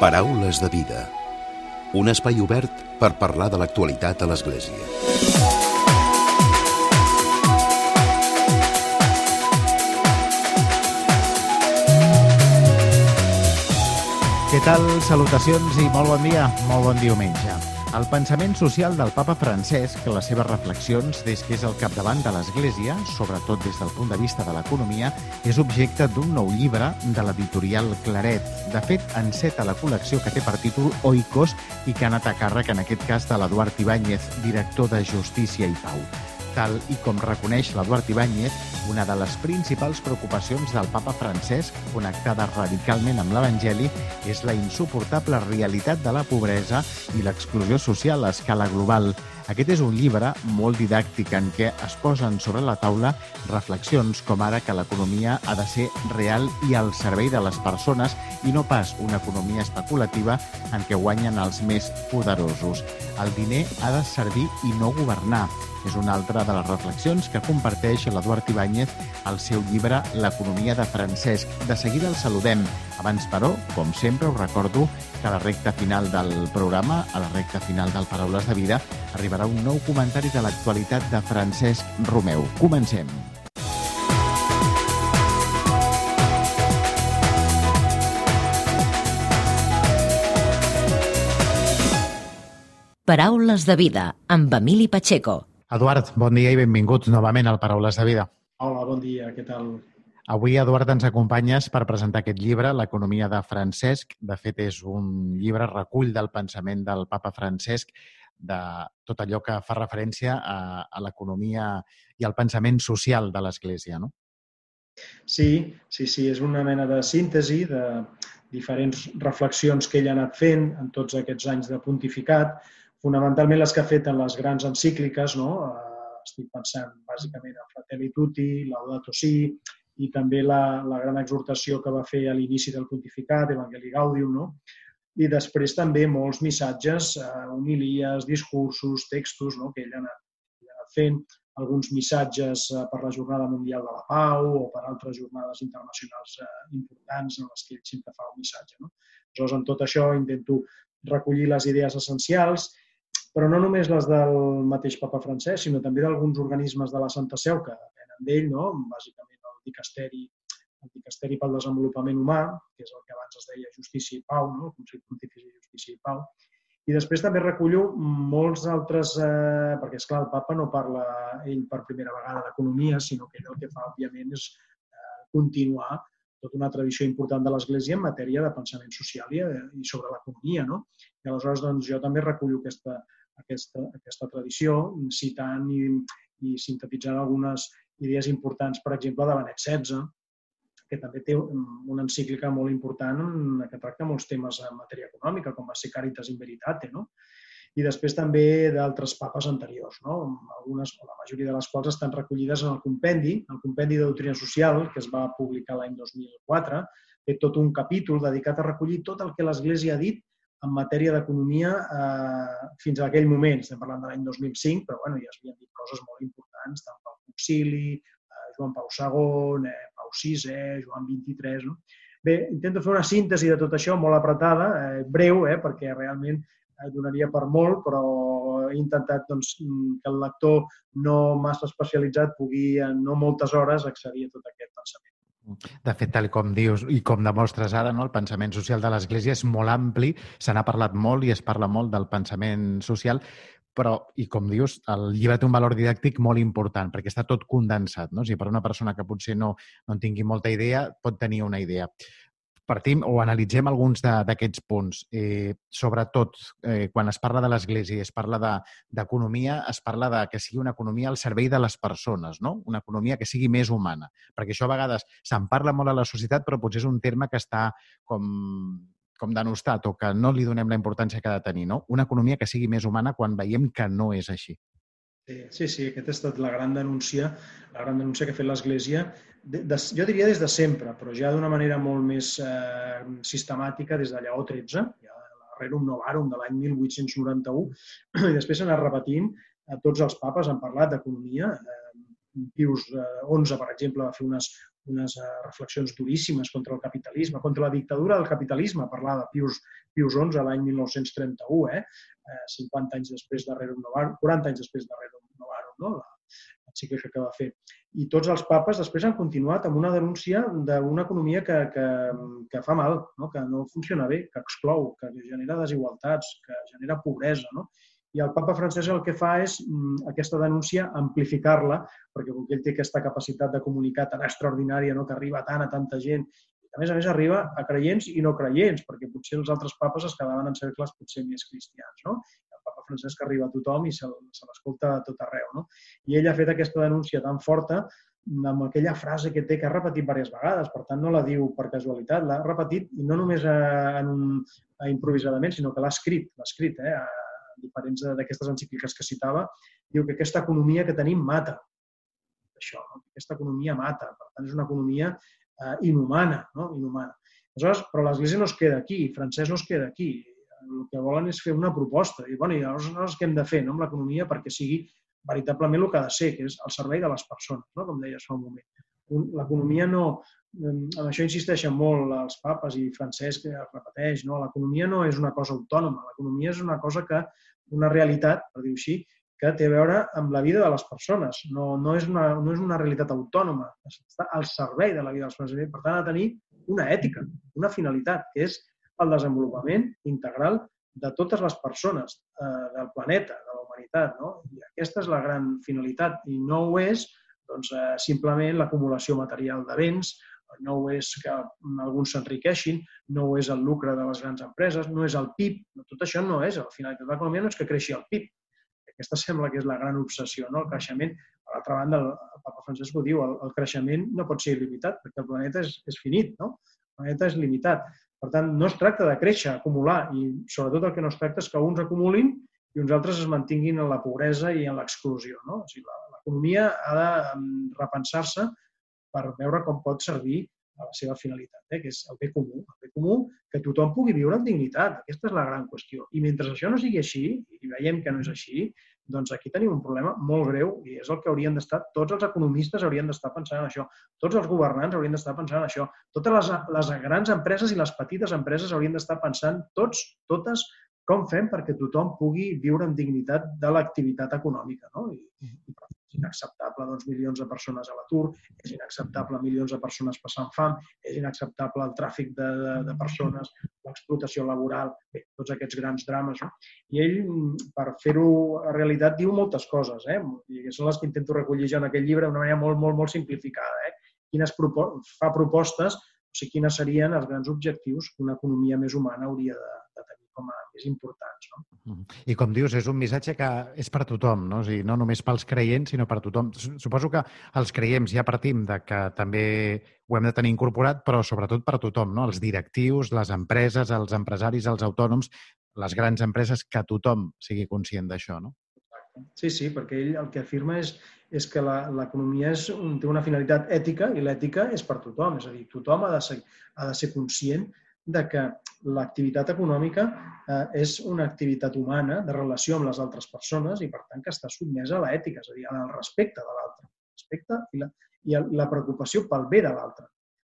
Paraules de vida. Un espai obert per parlar de l'actualitat a l'Església. Què tal? Salutacions i molt bon dia, molt bon diumenge. El pensament social del papa Francesc, les seves reflexions des que és al capdavant de l'Església, sobretot des del punt de vista de l'economia, és objecte d'un nou llibre de l'editorial Claret. De fet, enceta la col·lecció que té per títol Oikos i que ha anat a càrrec, en aquest cas, de l'Eduard Ibáñez, director de Justícia i Pau. Tal i com reconeix l'Eduard Ibáñez, una de les principals preocupacions del papa Francesc, connectada radicalment amb l'Evangeli, és la insuportable realitat de la pobresa i l'exclusió social a escala global. Aquest és un llibre molt didàctic en què es posen sobre la taula reflexions com ara que l'economia ha de ser real i al servei de les persones i no pas una economia especulativa en què guanyen els més poderosos. El diner ha de servir i no governar. És una altra de les reflexions que comparteix l'Eduard Ibáñez al seu llibre L'economia de Francesc. De seguida el saludem. Abans, però, com sempre, us recordo que a la recta final del programa, a la recta final del Paraules de Vida, arribarà un nou comentari de l'actualitat de Francesc Romeu. Comencem. Paraules de vida amb Emili Pacheco. Eduard, bon dia i benvinguts novament al Paraules de Vida. Hola, bon dia, què tal? Avui, Eduard, ens acompanyes per presentar aquest llibre, L'economia de Francesc. De fet, és un llibre recull del pensament del papa Francesc de tot allò que fa referència a, a l'economia i al pensament social de l'Església, no? Sí, sí, sí, és una mena de síntesi de diferents reflexions que ell ha anat fent en tots aquests anys de pontificat, fonamentalment les que ha fet en les grans encícliques, no? estic pensant bàsicament en Fratelli Tutti, Laudato Si, i també la, la gran exhortació que va fer a l'inici del pontificat, Evangelii Gaudium, no? i després també molts missatges, eh, homilies, discursos, textos no? que ell ha anat, ha anat fent, alguns missatges eh, per la Jornada Mundial de la Pau o per altres jornades internacionals eh, importants en les que ell sempre fa un missatge. No? Aleshores, en tot això intento recollir les idees essencials però no només les del mateix papa francès, sinó també d'alguns organismes de la Santa Seu que venen d'ell, no? bàsicament el dicasteri, el dicasteri pel desenvolupament humà, que és el que abans es deia Justícia i Pau, no? el Consell Pontifici de Justícia i Pau, i després també recullo molts altres, eh, perquè és clar, el papa no parla ell per primera vegada d'economia, sinó que ell el que fa, òbviament, és eh, continuar tota una tradició important de l'Església en matèria de pensament social i, eh, i sobre l'economia. No? I aleshores doncs, jo també recullo aquesta, aquesta, aquesta tradició, citant i, i sintetitzant algunes idees importants, per exemple, de Benet XVI, que també té una encíclica molt important que tracta molts temes en matèria econòmica, com va ser Caritas in Veritate, no? i després també d'altres papes anteriors, no? algunes, la majoria de les quals estan recollides en el compendi, el compendi de doctrina social, que es va publicar l'any 2004, té tot un capítol dedicat a recollir tot el que l'Església ha dit en matèria d'economia eh, fins a aquell moment, estem parlant de l'any 2005, però bueno, ja s'havien dit coses molt importants, tant pel Concili, eh, Joan Pau II, eh, Pau VI, Joan XXIII... No? Bé, intento fer una síntesi de tot això molt apretada, eh, breu, eh, perquè realment eh, donaria per molt, però he intentat doncs, que el lector no massa especialitzat pugui en no moltes hores accedir a tot aquest pensament. De fet, tal com dius i com demostres ara, no, el pensament social de l'Església és molt ampli, se n'ha parlat molt i es parla molt del pensament social, però, i com dius, el llibre té un valor didàctic molt important, perquè està tot condensat. No? O sigui, per una persona que potser no, no en tingui molta idea, pot tenir una idea partim o analitzem alguns d'aquests punts. Eh, sobretot, eh, quan es parla de l'Església es parla d'economia, de, es parla de que sigui una economia al servei de les persones, no? una economia que sigui més humana. Perquè això a vegades se'n parla molt a la societat, però potser és un terme que està com, com denostat o que no li donem la importància que ha de tenir. No? Una economia que sigui més humana quan veiem que no és així. Sí, sí, aquesta ha estat la gran denúncia, la gran denúncia que ha fet l'Església, jo diria des de sempre, però ja d'una manera molt més eh, sistemàtica des de Lleó XIII, ja Rerum Novarum de l'any 1891, i després s'ha anat repetint, eh, tots els papes han parlat d'economia, eh, Pius XI, per exemple, va fer unes, unes reflexions duríssimes contra el capitalisme, contra la dictadura del capitalisme, parlava Pius, Pius XI l'any 1931, eh? 50 anys després de Rerum Novarum, 40 anys després de Rerum Novarum, no? La, encíclica que va fer. I tots els papes després han continuat amb una denúncia d'una economia que, que, que fa mal, no? que no funciona bé, que exclou, que genera desigualtats, que genera pobresa. No? I el papa francès el que fa és mm, aquesta denúncia amplificar-la, perquè com que ell té aquesta capacitat de comunicar tan extraordinària, no? que arriba tant a tanta gent, a més a més arriba a creients i no creients, perquè potser els altres papes es quedaven en cercles potser més cristians. No? Francesc arriba a tothom i se, se l'escolta a tot arreu. No? I ell ha fet aquesta denúncia tan forta amb aquella frase que té que ha repetit diverses vegades, per tant no la diu per casualitat, l'ha repetit i no només a, en un, a improvisadament, sinó que l'ha escrit, l'ha escrit, eh, a diferents d'aquestes encícliques que citava, diu que aquesta economia que tenim mata. Això, no? aquesta economia mata, per tant és una economia eh, inhumana, no? inhumana. Aleshores, però l'Església no es queda aquí, Francesc no es queda aquí el que volen és fer una proposta. I, bueno, i llavors què hem de fer no, amb l'economia perquè sigui veritablement el que ha de ser, que és el servei de les persones, no? com deies fa un moment. L'economia no... En això insisteixen molt els papes i Francesc que repeteix, no? l'economia no és una cosa autònoma, l'economia és una cosa que, una realitat, per dir-ho així, que té a veure amb la vida de les persones. No, no, és una, no és una realitat autònoma, està al servei de la vida de les persones. Per tant, ha de tenir una ètica, una finalitat, que és el desenvolupament integral de totes les persones eh, del planeta, de la humanitat. No? I aquesta és la gran finalitat i no ho és doncs, eh, simplement l'acumulació material de béns, no ho és que alguns s'enriqueixin, no ho és el lucre de les grans empreses, no és el PIB, tot això no és. La finalitat de l'economia no és que creixi el PIB. Aquesta sembla que és la gran obsessió, no? el creixement. Per altra banda, el papa Francesc ho diu, el, el creixement no pot ser il·limitat, perquè el planeta és, és finit, no? el planeta és limitat. Per tant, no es tracta de créixer, acumular, i sobretot el que no es tracta és que uns acumulin i uns altres es mantinguin en la pobresa i en l'exclusió. No? O sigui, l'economia ha de mm, repensar-se per veure com pot servir a la seva finalitat, eh? que és el bé comú. El bé comú, que tothom pugui viure amb dignitat. Aquesta és la gran qüestió. I mentre això no sigui així, i veiem que no és així, doncs aquí tenim un problema molt greu i és el que haurien d'estar, tots els economistes haurien d'estar pensant en això, tots els governants haurien d'estar pensant en això, totes les, les grans empreses i les petites empreses haurien d'estar pensant tots, totes, com fem perquè tothom pugui viure amb dignitat de l'activitat econòmica. No? I, i és inacceptable doncs, milions de persones a l'atur, és inacceptable milions de persones passant fam, és inacceptable el tràfic de, de, de persones, l'explotació laboral, bé, tots aquests grans drames. No? I ell, per fer-ho realitat, diu moltes coses, eh? i són les que intento recollir jo en aquest llibre d'una manera molt, molt, molt simplificada. Eh? Quines propo fa propostes, o sigui, quines serien els grans objectius que una economia més humana hauria de, de tenir com a més importants. No? Mm-hmm. I com dius, és un missatge que és per tothom, no? O sigui, no només pels creients, sinó per tothom. Suposo que els creients ja partim de que també ho hem de tenir incorporat, però sobretot per tothom, no? Els directius, les empreses, els empresaris, els autònoms, les grans empreses, que tothom sigui conscient d'això, no? Sí, sí, perquè ell el que afirma és, és que l'economia un, té una finalitat ètica i l'ètica és per tothom. És a dir, tothom ha de ser, ha de ser conscient de que l'activitat econòmica eh, és una activitat humana de relació amb les altres persones i, per tant, que està sotmesa a l'ètica, és a dir, al respecte de l'altre, respecte i la, i la preocupació pel bé de l'altre.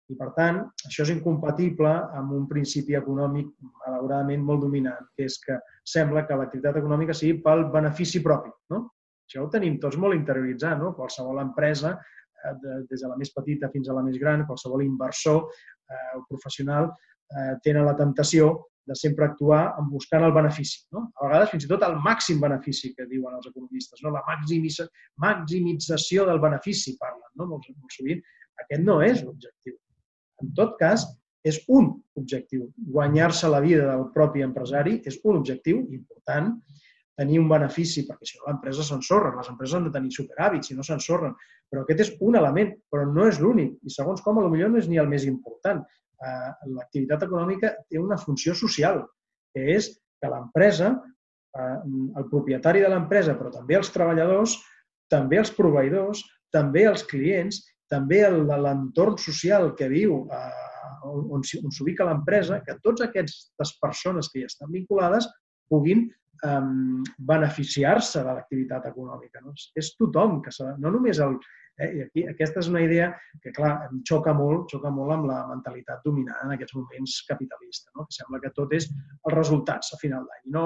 I, per tant, això és incompatible amb un principi econòmic, malauradament, molt dominant, que és que sembla que l'activitat econòmica sigui pel benefici propi. No? Això ho tenim tots molt interioritzat. No? Qualsevol empresa, eh, des de la més petita fins a la més gran, qualsevol inversor eh, o professional, eh, tenen la temptació de sempre actuar en buscant el benefici. No? A vegades fins i tot el màxim benefici que diuen els economistes, no? la maximitza, maximització del benefici parlen no? molt, molt sovint. Aquest no és l'objectiu. En tot cas, és un objectiu. Guanyar-se la vida del propi empresari és un objectiu important, tenir un benefici, perquè si no l'empresa s'ensorra, les empreses han de tenir superàvit, si no s'ensorren. Però aquest és un element, però no és l'únic. I segons com, potser no és ni el més important eh, l'activitat econòmica té una funció social, que és que l'empresa, eh, el propietari de l'empresa, però també els treballadors, també els proveïdors, també els clients, també l'entorn social que viu, eh, on, on s'ubica l'empresa, que tots aquestes persones que hi estan vinculades puguin eh, beneficiar-se de l'activitat econòmica. No? És tothom, que no només el, Eh? I aquí, aquesta és una idea que, clar, em xoca molt, xoca molt amb la mentalitat dominant en aquests moments capitalista, no? que sembla que tot és els resultats a final d'any. No,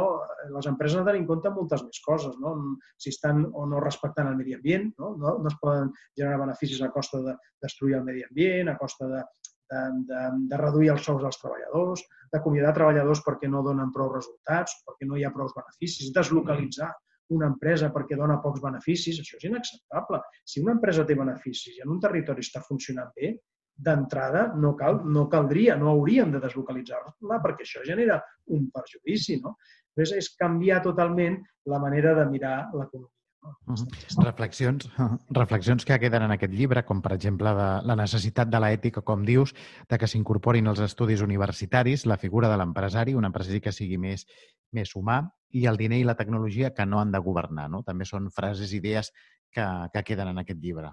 les empreses han de tenir en compte moltes més coses, no? si estan o no respectant el medi ambient, no? No, no es poden generar beneficis a costa de destruir el medi ambient, a costa de, de, de, de reduir els sous dels treballadors, d'acomiadar treballadors perquè no donen prou resultats, perquè no hi ha prou beneficis, deslocalitzar una empresa perquè dona pocs beneficis, això és inacceptable. Si una empresa té beneficis i en un territori està funcionant bé, d'entrada no, cal, no caldria, no hauríem de deslocalitzar-la perquè això genera un perjudici. No? Llavors, és canviar totalment la manera de mirar l'economia. Uh -huh. Reflexions, reflexions que queden en aquest llibre, com per exemple de la necessitat de l'ètica, com dius, de que s'incorporin als estudis universitaris la figura de l'empresari, un empresari que sigui més, més humà, i el diner i la tecnologia que no han de governar. No? També són frases, idees que, que queden en aquest llibre.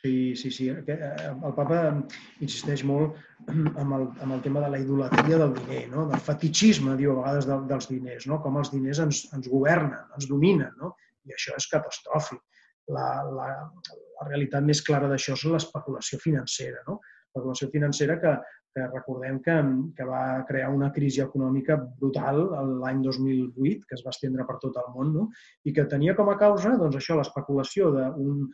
Sí, sí, sí. Eh, el papa insisteix molt amb el, amb el tema de la idolatria del diner, no? del fetichisme, diu a vegades, de, dels diners, no? com els diners ens, ens governen, ens dominen. No? I això és catastròfic. La, la, la realitat més clara d'això és l'especulació financera. No? L'especulació financera que, que recordem que, que va crear una crisi econòmica brutal l'any 2008, que es va estendre per tot el món, no? i que tenia com a causa doncs, això l'especulació de un,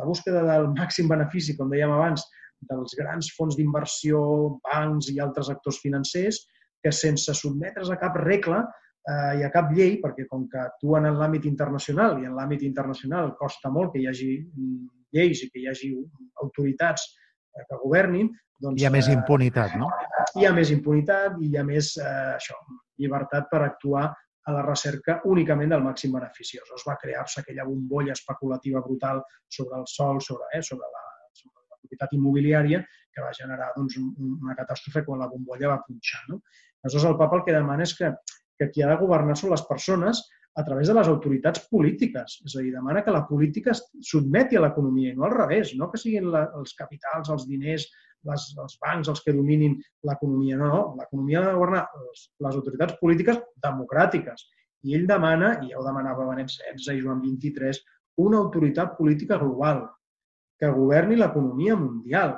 la búsqueda del màxim benefici, com dèiem abans, dels grans fons d'inversió, bancs i altres actors financers, que sense sotmetre's a cap regla eh, hi ha cap llei, perquè com que actuen en l'àmbit internacional i en l'àmbit internacional costa molt que hi hagi mm, lleis i que hi hagi autoritats eh, que governin, doncs... Hi ha més eh, impunitat, no? Hi ha més impunitat i hi ha més eh, això, llibertat per actuar a la recerca únicament del màxim beneficiós. Es va crear-se aquella bombolla especulativa brutal sobre el sol, sobre, eh, sobre, la, sobre la propietat immobiliària, que va generar doncs, una catàstrofe quan la bombolla va punxar. No? Aleshores, el papa el que demana és que que qui ha de governar són les persones a través de les autoritats polítiques. És a dir, demana que la política sotmeti a l'economia i no al revés, no que siguin la, els capitals, els diners, les, els bancs els que dominin l'economia. No, no, l'economia ha de governar les, les autoritats polítiques democràtiques. I ell demana, i ja ho demanava Benet XVI i Joan XXIII, una autoritat política global que governi l'economia mundial.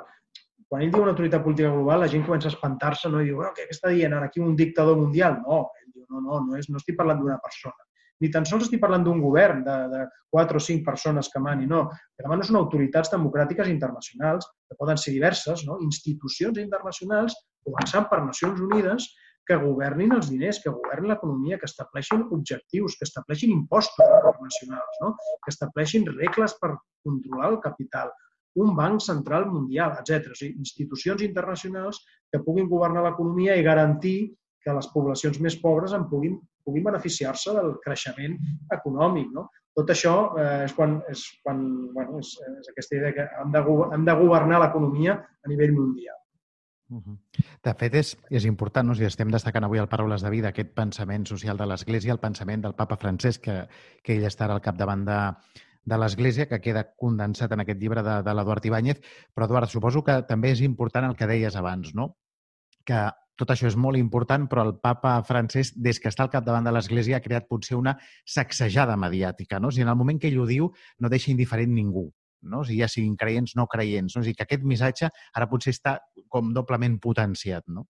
Quan ell diu una autoritat política global, la gent comença a espantar-se no? i diu, bueno, què està dient ara aquí un dictador mundial? No, no, no, no, és, no estic parlant d'una persona. Ni tan sols estic parlant d'un govern de, de quatre o cinc persones que mani, no. Que demano són autoritats democràtiques internacionals, que poden ser diverses, no? institucions internacionals, començant per Nacions Unides, que governin els diners, que governin l'economia, que estableixin objectius, que estableixin impostos internacionals, no? que estableixin regles per controlar el capital, un banc central mundial, etc. O sigui, institucions internacionals que puguin governar l'economia i garantir que les poblacions més pobres en puguin, puguin beneficiar-se del creixement econòmic. No? Tot això eh, és quan, és, quan bueno, és, és aquesta idea que hem de, hem de governar l'economia a nivell mundial. De fet, és, és important, no? si estem destacant avui al Paraules de Vida aquest pensament social de l'Església, el pensament del papa Francesc, que, que ell estarà al capdavant de, de l'Església, que queda condensat en aquest llibre de, de l'Eduard Ibáñez. Però, Eduard, suposo que també és important el que deies abans, no? que tot això és molt important, però el papa francès, des que està al capdavant de l'Església, ha creat potser una sacsejada mediàtica. No? O sigui, en el moment que ell ho diu, no deixa indiferent ningú. No? O sigui, ja siguin creients, no creients. No? O sigui, que aquest missatge ara potser està com doblement potenciat. No?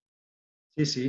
Sí, sí.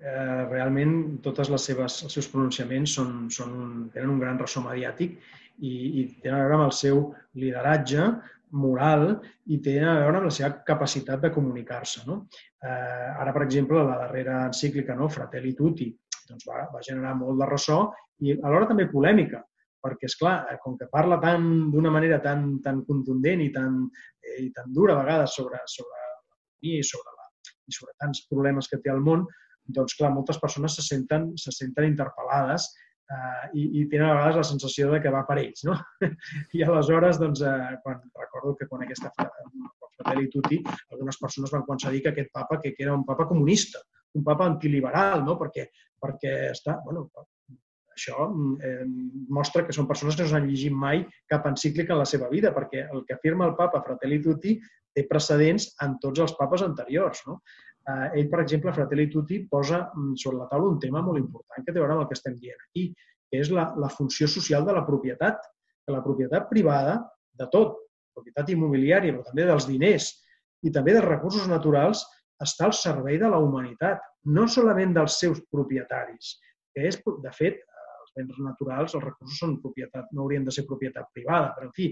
Eh, realment, totes les seves, els seus pronunciaments són, són tenen un gran ressò mediàtic i, i tenen a veure amb el seu lideratge, moral i té a veure amb la seva capacitat de comunicar-se. No? Eh, ara, per exemple, la darrera encíclica, no? Fratelli Tutti, doncs va, va generar molt de ressò i alhora també polèmica, perquè, és clar, eh, com que parla tan d'una manera tan, tan contundent i tan, eh, i tan dura a vegades sobre, sobre l'economia i sobre, la, i sobre tants problemes que té el món, doncs, clar, moltes persones se senten, se senten interpel·lades eh, i, i tenen a vegades la sensació de que va per ells. No? I aleshores, doncs, eh, quan, recordo que quan aquesta Fratelli Tutti, algunes persones van començar a dir que aquest papa que, que era un papa comunista, un papa antiliberal, no? perquè, perquè està, bueno, això eh, mostra que són persones que no s'han llegit mai cap encíclica en la seva vida, perquè el que afirma el papa Fratelli Tutti té precedents en tots els papes anteriors. No? Eh, ell, per exemple, Fratelli Tutti posa mm, sobre la taula un tema molt important que té a veure amb el que estem dient aquí, que és la, la funció social de la propietat, que la propietat privada de tot, propietat immobiliària, però també dels diners i també dels recursos naturals, està al servei de la humanitat, no solament dels seus propietaris, que és, de fet, els béns naturals, els recursos són propietat, no haurien de ser propietat privada, però en fi,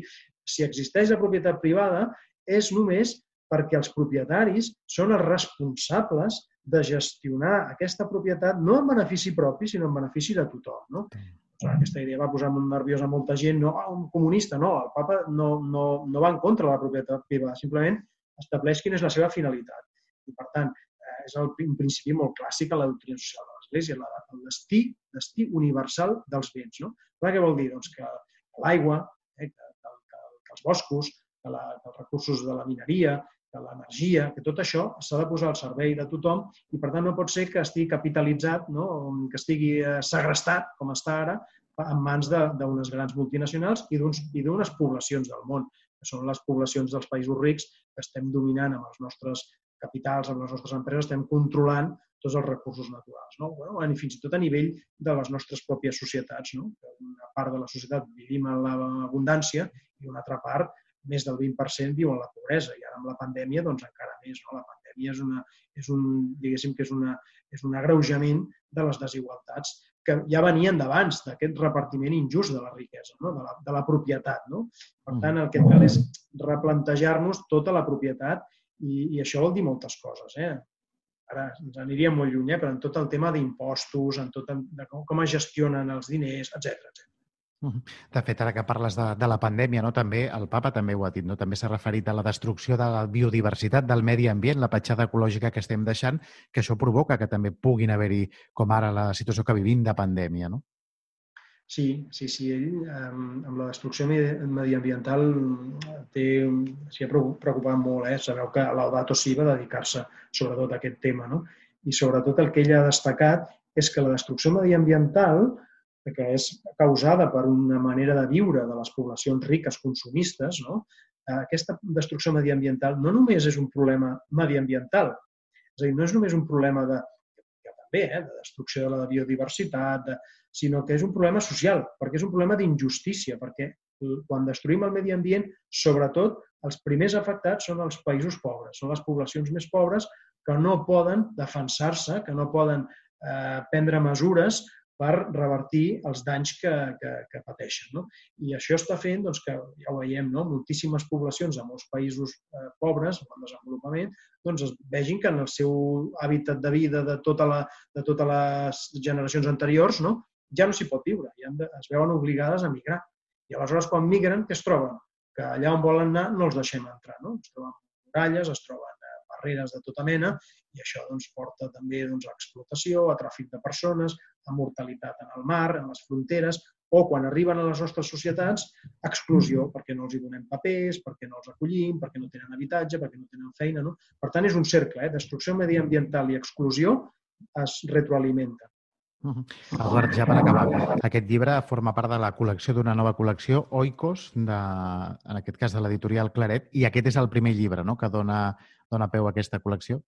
si existeix la propietat privada és només perquè els propietaris són els responsables de gestionar aquesta propietat no en benefici propi, sinó en benefici de tothom. No? Aquesta idea va posar molt nerviosa molta gent. No, un comunista, no, el papa no, no, no va en contra de la propietat privada, simplement estableix quina és la seva finalitat. I, per tant, eh, és el, un principi molt clàssic a la doctrina social de l'Església, el destí, destí universal dels béns. No? Què vol dir? Doncs que l'aigua, eh, que, que, que, que els boscos, que, la, que els recursos de la mineria, que l'energia, que tot això s'ha de posar al servei de tothom i, per tant, no pot ser que estigui capitalitzat, no? que estigui eh, segrestat, com està ara, en mans d'unes grans multinacionals i d'unes poblacions del món, que són les poblacions dels països rics que estem dominant amb els nostres capitals, amb les nostres empreses, estem controlant tots els recursos naturals. No? Bueno, I fins i tot a nivell de les nostres pròpies societats. No? Una part de la societat vivim en l'abundància i una altra part més del 20% viu en la pobresa i ara amb la pandèmia doncs encara més. No? La pandèmia és, una, és un, diguéssim que és, una, és un agreujament de les desigualtats que ja venien d'abans, d'aquest repartiment injust de la riquesa, no? de, la, de la propietat. No? Per mm. tant, el que cal és replantejar-nos tota la propietat i, i això vol dir moltes coses. Eh? Ara ens aniríem molt lluny, eh? però en tot el tema d'impostos, en tot el, de com, com es gestionen els diners, etc etc. De fet, ara que parles de, de la pandèmia, no? també el papa també ho ha dit, no? també s'ha referit a la destrucció de la biodiversitat, del medi ambient, la petjada ecològica que estem deixant, que això provoca que també puguin haver-hi, com ara la situació que vivim de pandèmia. No? Sí, sí, sí. Ell, amb la destrucció mediambiental s'hi ha preocupat molt. Eh? Sabeu que Laudato Si va dedicar-se sobretot a aquest tema. No? I sobretot el que ell ha destacat és que la destrucció mediambiental que és causada per una manera de viure de les poblacions riques consumistes, no? aquesta destrucció mediambiental no només és un problema mediambiental, és a dir, no és només un problema de, que també, eh, de destrucció de la biodiversitat, de, sinó que és un problema social, perquè és un problema d'injustícia, perquè quan destruïm el medi ambient, sobretot els primers afectats són els països pobres, són les poblacions més pobres que no poden defensar-se, que no poden eh, prendre mesures per revertir els danys que, que, que pateixen. No? I això està fent doncs, que, ja ho veiem, no? moltíssimes poblacions a molts països eh, pobres, en desenvolupament, doncs es vegin que en el seu hàbitat de vida de, tota la, de totes les generacions anteriors no? ja no s'hi pot viure, ja de, es veuen obligades a migrar. I aleshores, quan migren, què es troben? Que allà on volen anar no els deixem entrar. No? Es troben muralles, es troben barreres de tota mena i això doncs, porta també doncs, a explotació, a tràfic de persones, a mortalitat en el mar, en les fronteres, o quan arriben a les nostres societats, exclusió, perquè no els hi donem papers, perquè no els acollim, perquè no tenen habitatge, perquè no tenen feina. No? Per tant, és un cercle, eh? destrucció mediambiental i exclusió es retroalimenten. Uh -huh. Eduard, ja per acabar, aquest llibre forma part de la col·lecció d'una nova col·lecció, Oikos, de, en aquest cas de l'editorial Claret, i aquest és el primer llibre no?, que dona, dona peu a aquesta col·lecció.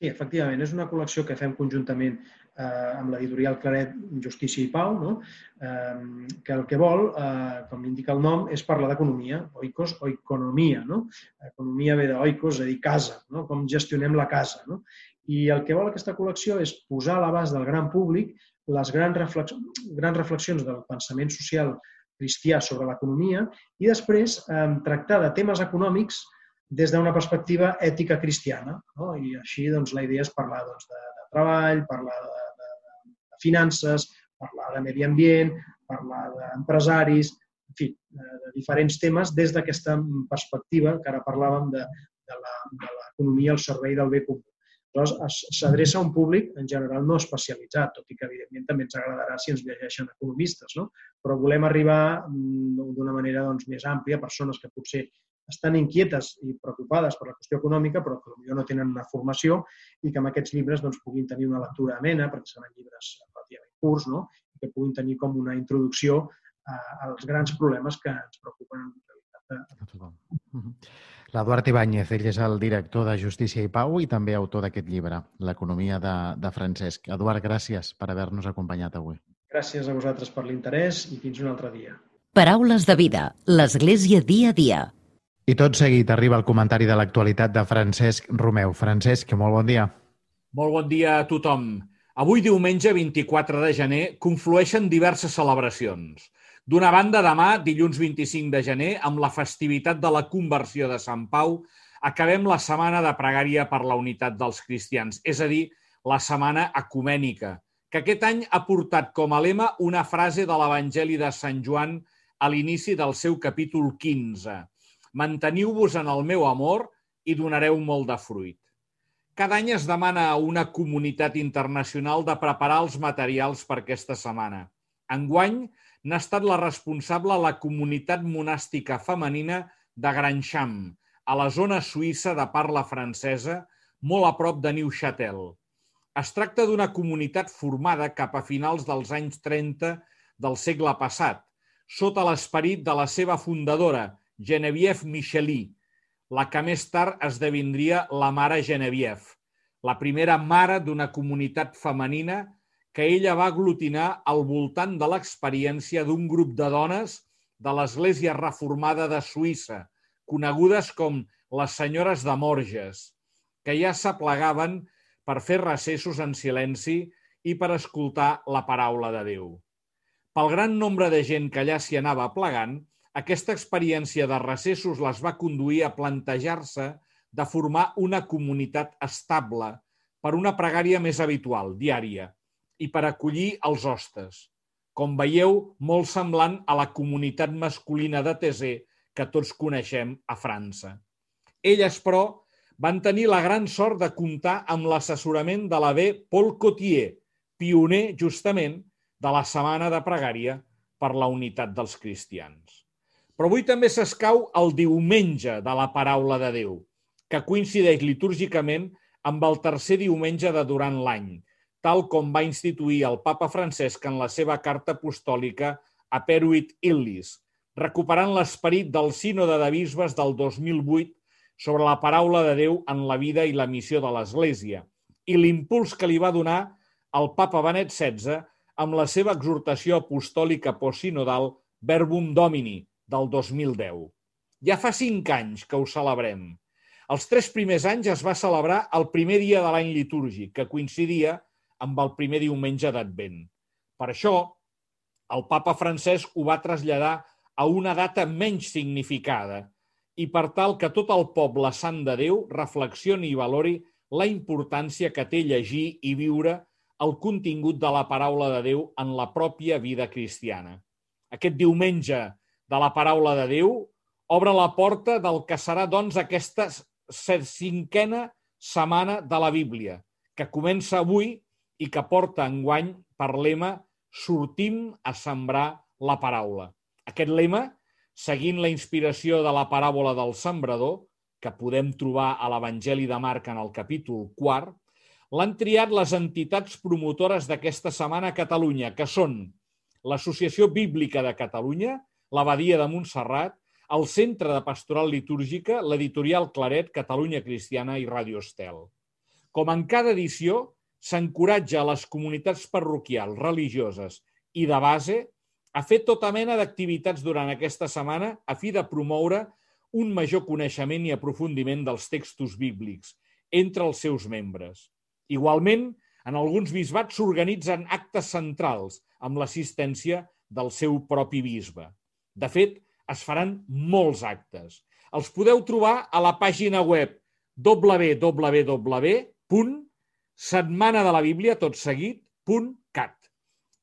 Sí, efectivament, és una col·lecció que fem conjuntament eh, amb l'editorial Claret Justícia i Pau, no? eh, que el que vol, eh, com indica el nom, és parlar d'economia, oikos o economia. No? Economia ve d'oikos, és a dir, casa, no? com gestionem la casa. No? I el que vol aquesta col·lecció és posar a l'abast del gran públic les grans, reflex grans reflexions del pensament social cristià sobre l'economia i després eh, tractar de temes econòmics des d'una perspectiva ètica cristiana. No? I així doncs, la idea és parlar doncs, de, de treball, parlar de, finances, parlar de medi ambient, parlar d'empresaris, en fi, de diferents temes des d'aquesta perspectiva que ara parlàvem de, de l'economia al servei del bé comú. Llavors, s'adreça a un públic en general no especialitzat, tot i que evidentment també ens agradarà si ens llegeixen economistes, no? però volem arribar mm, d'una manera doncs, més àmplia a persones que potser estan inquietes i preocupades per la qüestió econòmica, però que potser no tenen una formació i que amb aquests llibres doncs, puguin tenir una lectura amena, perquè seran llibres relativament curts, no? i que puguin tenir com una introducció a, als grans problemes que ens preocupen en realitat. L'Eduard Ibáñez, ell és el director de Justícia i Pau i també autor d'aquest llibre, L'economia de, de Francesc. Eduard, gràcies per haver-nos acompanyat avui. Gràcies a vosaltres per l'interès i fins un altre dia. Paraules de vida, l'Església dia a dia I tot seguit arriba el comentari de l'actualitat de Francesc Romeu. Francesc, molt bon dia. Molt bon dia a tothom. Avui, diumenge 24 de gener, conflueixen diverses celebracions. D'una banda, demà, dilluns 25 de gener, amb la festivitat de la conversió de Sant Pau, acabem la setmana de pregària per la unitat dels cristians, és a dir, la setmana ecumènica, que aquest any ha portat com a lema una frase de l'Evangeli de Sant Joan a l'inici del seu capítol 15 Manteniu-vos en el meu amor i donareu molt de fruit. Cada any es demana a una comunitat internacional de preparar els materials per aquesta setmana. Enguany n'ha estat la responsable la comunitat monàstica femenina de Grancham, a la zona suïssa de parla francesa, molt a prop de Neuchâtel. Es tracta d'una comunitat formada cap a finals dels anys 30 del segle passat, sota l'esperit de la seva fundadora, Geneviève Michelí, la que més tard esdevindria la mare Geneviève, la primera mare d'una comunitat femenina que ella va aglutinar al voltant de l'experiència d'un grup de dones de l'Església Reformada de Suïssa, conegudes com les senyores de Morges, que ja s'aplegaven per fer recessos en silenci i per escoltar la paraula de Déu. Pel gran nombre de gent que allà s'hi anava plegant, aquesta experiència de recessos les va conduir a plantejar-se de formar una comunitat estable per una pregària més habitual, diària, i per acollir els hostes. Com veieu, molt semblant a la comunitat masculina de Tesé que tots coneixem a França. Elles, però, van tenir la gran sort de comptar amb l'assessorament de l'avé Paul Cotier, pioner, justament, de la Setmana de Pregària per la unitat dels cristians. Però avui també s'escau el diumenge de la paraula de Déu, que coincideix litúrgicament amb el tercer diumenge de durant l'any, tal com va instituir el papa Francesc en la seva carta apostòlica a Peruit Illis, recuperant l'esperit del sínode de bisbes del 2008 sobre la paraula de Déu en la vida i la missió de l'Església i l'impuls que li va donar el papa Benet XVI amb la seva exhortació apostòlica postsinodal Verbum Domini, del 2010. Ja fa cinc anys que ho celebrem. Els tres primers anys es va celebrar el primer dia de l'any litúrgic, que coincidia amb el primer diumenge d'Advent. Per això, el papa Francesc ho va traslladar a una data menys significada i per tal que tot el poble sant de Déu reflexioni i valori la importància que té llegir i viure el contingut de la paraula de Déu en la pròpia vida cristiana. Aquest diumenge de la paraula de Déu, obre la porta del que serà, doncs, aquesta cinquena setmana de la Bíblia, que comença avui i que porta enguany per lema Sortim a sembrar la paraula. Aquest lema, seguint la inspiració de la paràbola del sembrador, que podem trobar a l'Evangeli de Marc en el capítol 4, l'han triat les entitats promotores d'aquesta setmana a Catalunya, que són l'Associació Bíblica de Catalunya, l'Abadia de Montserrat, el Centre de Pastoral Litúrgica, l'editorial Claret, Catalunya Cristiana i Radio Estel. Com en cada edició, s'encoratja a les comunitats parroquials, religioses i de base a fer tota mena d'activitats durant aquesta setmana a fi de promoure un major coneixement i aprofundiment dels textos bíblics entre els seus membres. Igualment, en alguns bisbats s'organitzen actes centrals amb l'assistència del seu propi bisbe. De fet, es faran molts actes. Els podeu trobar a la pàgina web www.setmanadelaBíblia,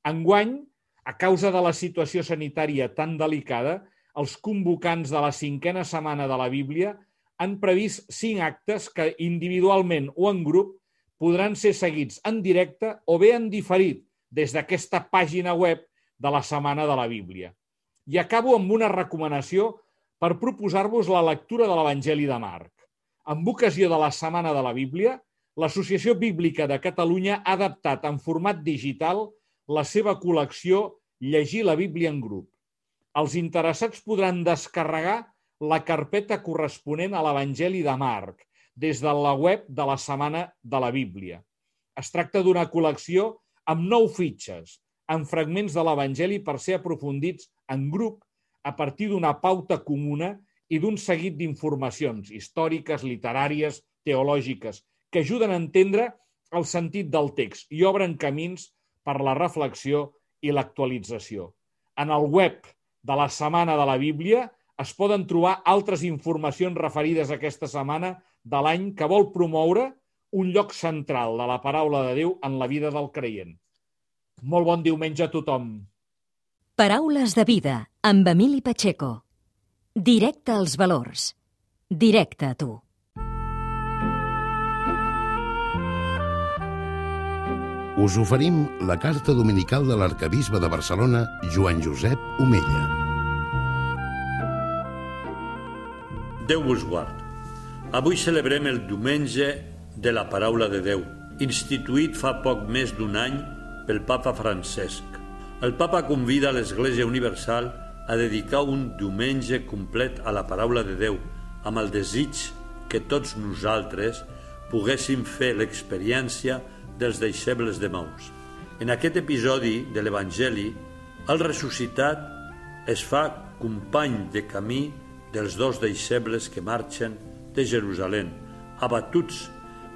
Enguany, a causa de la situació sanitària tan delicada, els convocants de la cinquena setmana de la Bíblia han previst cinc actes que individualment o en grup podran ser seguits en directe o bé en diferit des d'aquesta pàgina web de la Setmana de la Bíblia. I acabo amb una recomanació per proposar-vos la lectura de l'Evangeli de Marc. Amb ocasió de la Setmana de la Bíblia, l'Associació Bíblica de Catalunya ha adaptat en format digital la seva col·lecció Llegir la Bíblia en grup. Els interessats podran descarregar la carpeta corresponent a l'Evangeli de Marc des de la web de la Setmana de la Bíblia. Es tracta d'una col·lecció amb nou fitxes, amb fragments de l'Evangeli per ser aprofundits en grup a partir d'una pauta comuna i d'un seguit d'informacions històriques, literàries, teològiques, que ajuden a entendre el sentit del text i obren camins per la reflexió i l'actualització. En el web de la Setmana de la Bíblia es poden trobar altres informacions referides a aquesta setmana de l'any que vol promoure un lloc central de la paraula de Déu en la vida del creient. Molt bon diumenge a tothom. Paraules de vida amb Emili Pacheco. Directe als valors. Directe a tu. Us oferim la carta dominical de l'arcabisbe de Barcelona, Joan Josep Omella. Déu vos guard. Avui celebrem el diumenge de la paraula de Déu, instituït fa poc més d'un any pel papa Francesc. El papa convida l'Església Universal a dedicar un diumenge complet a la paraula de Déu, amb el desig que tots nosaltres poguéssim fer l'experiència dels deixebles de Maús. En aquest episodi de l'Evangeli, el ressuscitat es fa company de camí dels dos deixebles que marxen de Jerusalem, abatuts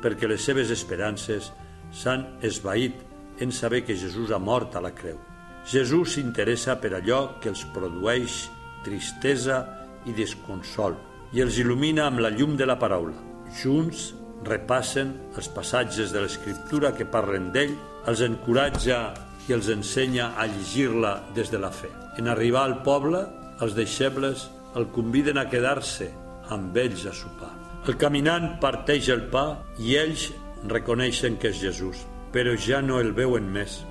perquè les seves esperances s'han esvaït en saber que Jesús ha mort a la creu. Jesús s'interessa per allò que els produeix tristesa i desconsol i els il·lumina amb la llum de la paraula. Junts repassen els passatges de l'Escriptura que parlen d'ell, els encoratja i els ensenya a llegir-la des de la fe. En arribar al poble, els deixebles el conviden a quedar-se amb ells a sopar. El caminant parteix el pa i ells reconeixen que és Jesús, però ja no el veuen més.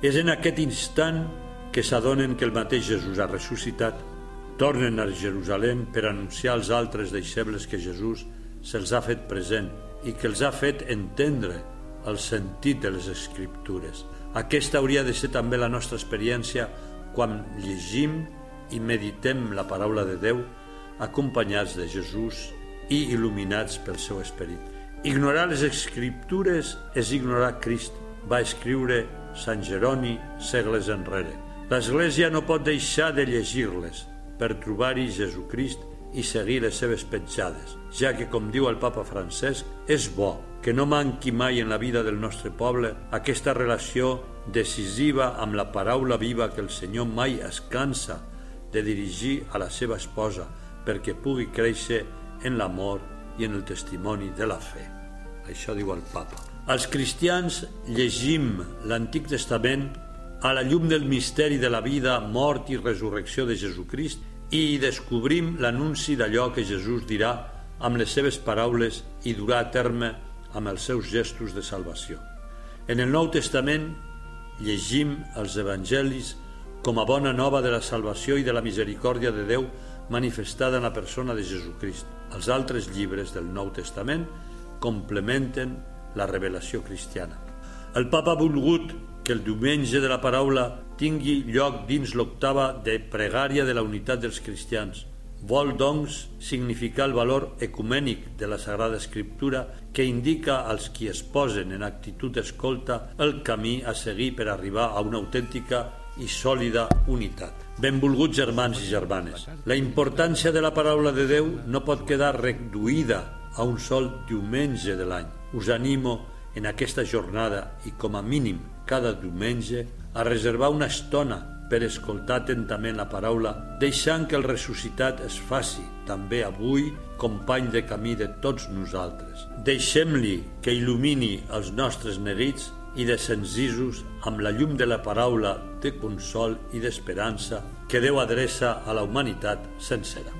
És en aquest instant que s'adonen que el mateix Jesús ha ressuscitat, tornen a Jerusalem per anunciar als altres deixebles que Jesús se'ls ha fet present i que els ha fet entendre el sentit de les Escriptures. Aquesta hauria de ser també la nostra experiència quan llegim i meditem la paraula de Déu acompanyats de Jesús i il·luminats pel seu esperit. Ignorar les Escriptures és ignorar Crist, va escriure Sant Jeroni segles enrere. L'Església no pot deixar de llegir-les per trobar-hi Jesucrist i seguir les seves petjades, ja que, com diu el papa Francesc, és bo que no manqui mai en la vida del nostre poble aquesta relació decisiva amb la paraula viva que el Senyor mai es cansa de dirigir a la seva esposa perquè pugui créixer en l'amor i en el testimoni de la fe. Això diu el papa. Els cristians llegim l'Antic Testament a la llum del misteri de la vida, mort i resurrecció de Jesucrist i descobrim l'anunci d'allò que Jesús dirà amb les seves paraules i durà a terme amb els seus gestos de salvació. En el Nou Testament llegim els evangelis com a bona nova de la salvació i de la misericòrdia de Déu manifestada en la persona de Jesucrist. Els altres llibres del Nou Testament complementen la revelació cristiana. El papa ha volgut que el diumenge de la paraula tingui lloc dins l'octava de pregària de la unitat dels cristians. Vol, doncs, significar el valor ecumènic de la Sagrada Escriptura que indica als qui es posen en actitud d'escolta el camí a seguir per arribar a una autèntica i sòlida unitat. Benvolguts germans i germanes, la importància de la paraula de Déu no pot quedar reduïda a un sol diumenge de l'any us animo en aquesta jornada i com a mínim cada diumenge a reservar una estona per escoltar atentament la paraula, deixant que el ressuscitat es faci també avui company de camí de tots nosaltres. Deixem-li que il·lumini els nostres neguits i de senzisos amb la llum de la paraula de consol i d'esperança que Déu adreça a la humanitat sencera.